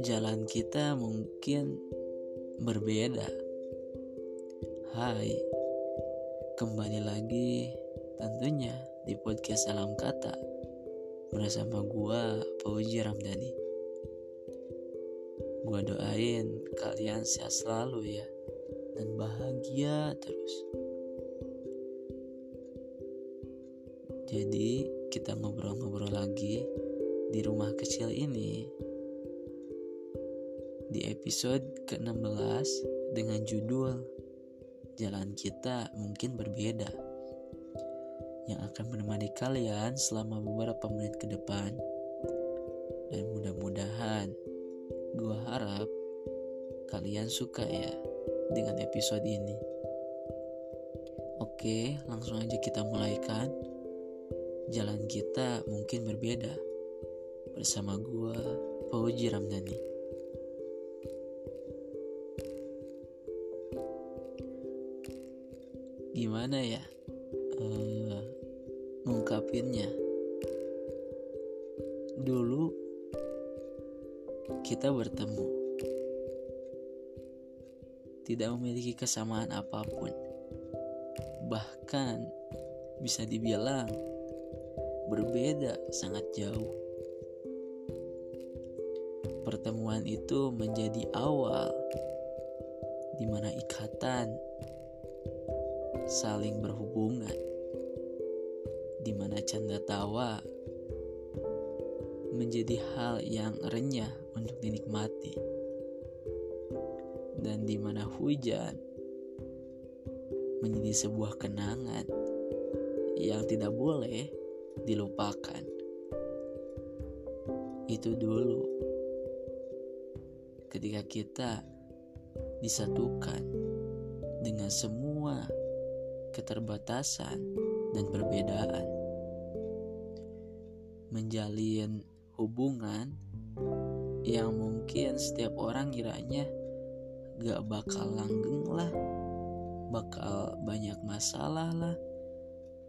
Jalan kita mungkin berbeda. Hai, kembali lagi tentunya di podcast Salam Kata bersama gua Fauji Ramdhani. Gua doain kalian sehat selalu ya dan bahagia terus. Jadi kita ngobrol-ngobrol lagi di rumah kecil ini. Di episode ke-16 dengan judul Jalan Kita Mungkin Berbeda yang akan menemani kalian selama beberapa menit ke depan. Dan mudah-mudahan gua harap kalian suka ya dengan episode ini. Oke langsung aja kita mulaikan jalan kita mungkin berbeda bersama gua Fauji Ramdhani. Gimana ya uh? Dulu kita bertemu, tidak memiliki kesamaan apa pun, bahkan bisa dibilang berbeda sangat jauh. Pertemuan itu menjadi awal di mana ikatan saling berhubungan, di mana canda tawa menjadi hal yang renyah untuk dinikmati, dan di mana hujan menjadi sebuah kenangan yang tidak boleh dilupakan. Itu dulu ketika kita disatukan dengan semua keterbatasan dan perbedaan. Menjalin hubungan yang mungkin setiap orang kiranya gak bakal langgeng lah, bakal banyak masalah lah,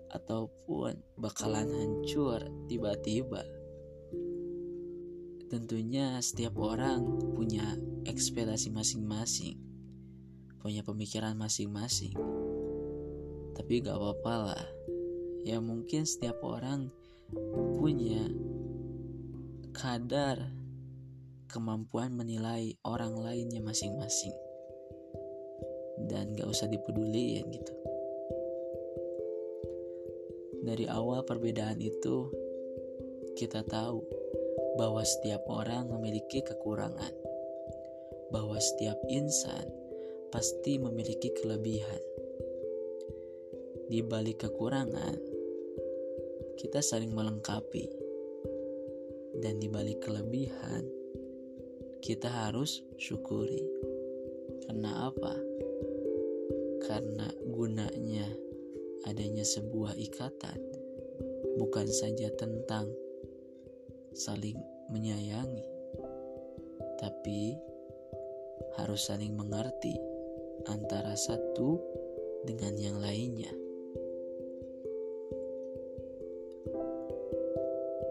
ataupun bakalan hancur tiba-tiba. Tentunya setiap orang punya ekspektasi masing-masing, punya pemikiran masing-masing. Tapi gak apa-apa lah, ya mungkin setiap orang punya kadar kemampuan menilai orang lainnya masing-masing. Dan gak usah dipeduliin gitu dari awal perbedaan itu, kita tahu bahwa setiap orang memiliki kekurangan, bahwa setiap insan pasti memiliki kelebihan. Di balik kekurangan, kita saling melengkapi, dan di balik kelebihan, kita harus syukuri. Karena apa? Karena gunanya adanya sebuah ikatan bukan saja tentang saling menyayangi, tapi harus saling mengerti antara satu dengan yang lainnya.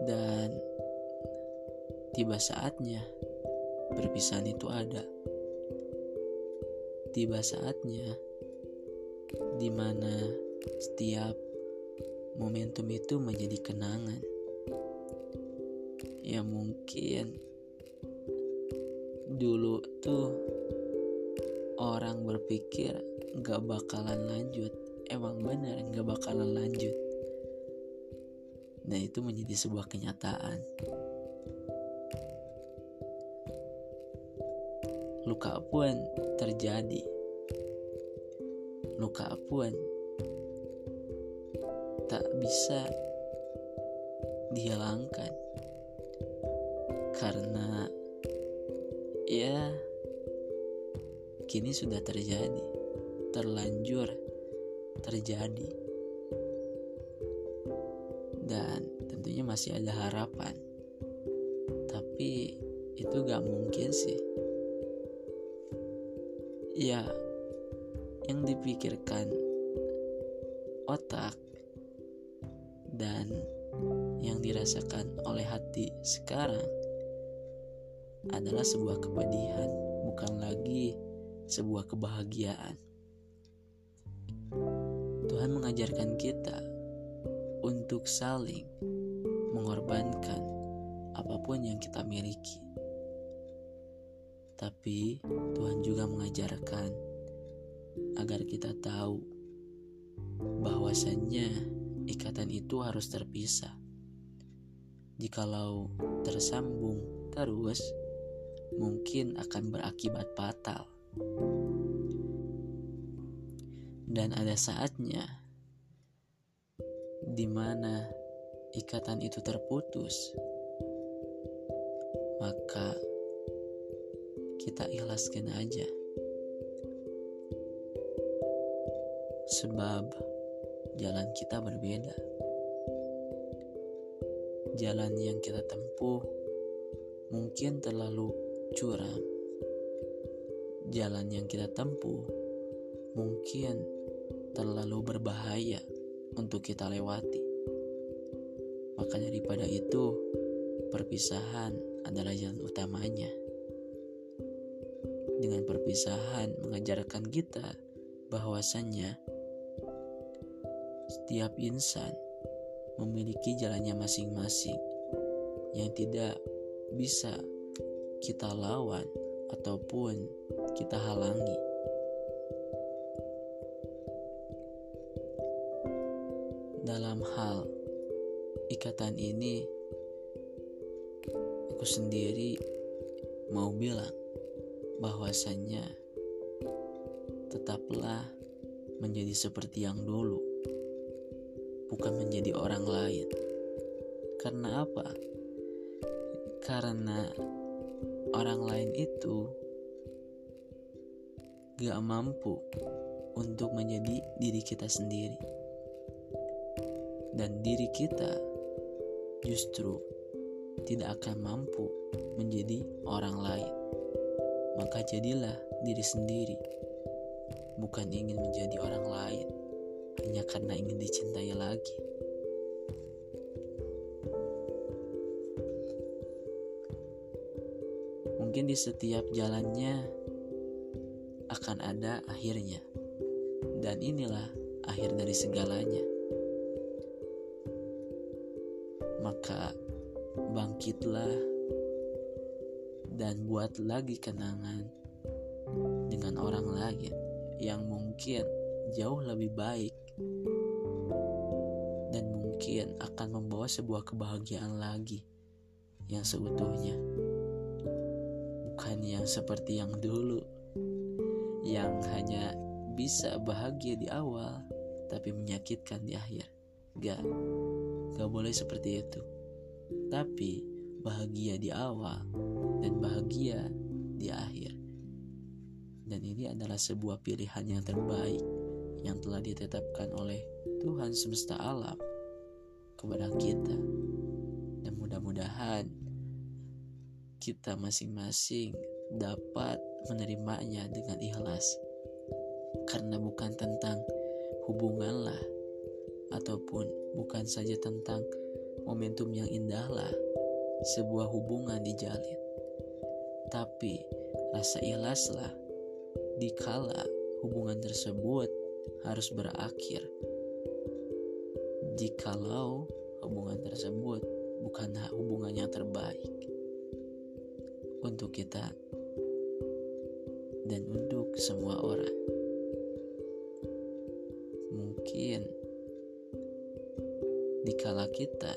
Dan tiba saatnya perpisahan itu ada. Tiba saatnya di mana setiap momentum itu menjadi kenangan. Ya mungkin dulu tuh orang berpikir gak bakalan lanjut. Emang bener gak bakalan lanjut. Dan itu menjadi sebuah kenyataan. Luka pun terjadi. Luka pun tak bisa dihilangkan. Karena ya kini sudah terjadi terlanjur terjadi. Dan tentunya masih ada harapan. Tapi itu gak mungkin sih. Ya yang dipikirkan otak dan yang dirasakan oleh hati sekarang adalah sebuah kepedihan, bukan lagi sebuah kebahagiaan. Tuhan mengajarkan kita untuk saling mengorbankan apa pun yang kita miliki. Tapi Tuhan juga mengajarkan agar kita tahu bahwasannya ikatan itu harus terpisah. Jikalau tersambung terus, mungkin akan berakibat fatal. Dan ada saatnya di mana ikatan itu terputus, maka kita ikhlaskan aja. Sebab jalan kita berbeda. Jalan yang kita tempuh mungkin terlalu curam. Jalan yang kita tempuh mungkin terlalu berbahaya untuk kita lewati. Maka daripada itu, perpisahan adalah jalan utamanya. Dengan perpisahan mengajarkan kita bahwasannya setiap insan memiliki jalannya masing-masing yang tidak bisa kita lawan ataupun kita halangi. Dalam hal ikatan ini, aku sendiri mau bilang bahwasannya tetaplah menjadi seperti yang dulu, bukan menjadi orang lain. Karena apa? Karena orang lain itu gak mampu untuk menjadi diri kita sendiri, dan diri kita justru tidak akan mampu menjadi orang lain maka jadilah diri sendiri, bukan ingin menjadi orang lain hanya karena ingin dicintai lagi. Mungkin di setiap jalannya akan ada akhirnya, dan inilah akhir dari segalanya. Maka bangkitlah dan buat lagi kenangan dengan orang lain yang mungkin jauh lebih baik mungkin akan membawa sebuah kebahagiaan lagi yang seutuhnya. Bukan yang seperti yang dulu yang hanya bisa bahagia di awal tapi menyakitkan di akhir. Gak gak boleh seperti itu. Tapi bahagia di awal dan bahagia di akhir. Dan ini adalah sebuah pilihan yang terbaik yang telah ditetapkan oleh Tuhan semesta alam kepada kita. Dan mudah-mudahan kita masing-masing dapat menerimanya dengan ikhlas. Karena bukan tentang hubungan lah ataupun bukan saja tentang momentum yang indah lah sebuah hubungan dijalin tapi rasa ikhlaslah dikala hubungan tersebut harus berakhir. Jikalau hubungan tersebut bukan hubungan yang terbaik untuk kita dan untuk semua orang. Mungkin dikala kita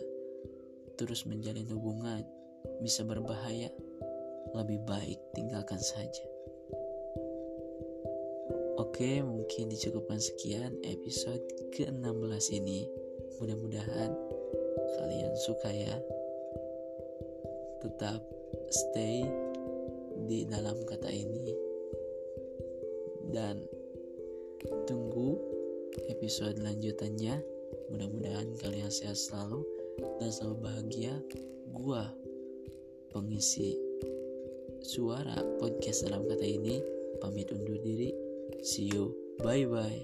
terus menjalin hubungan bisa berbahaya lebih baik tinggalkan saja. Oke, mungkin dicukupkan sekian episode ke-16 ini. Mudah-mudahan kalian suka ya. Tetap stay di dalam kata ini dan tunggu episode lanjutannya. Mudah-mudahan kalian sehat selalu dan selalu bahagia. Gua pengisi suara podcast dalam kata ini pamit undur diri see you bye bye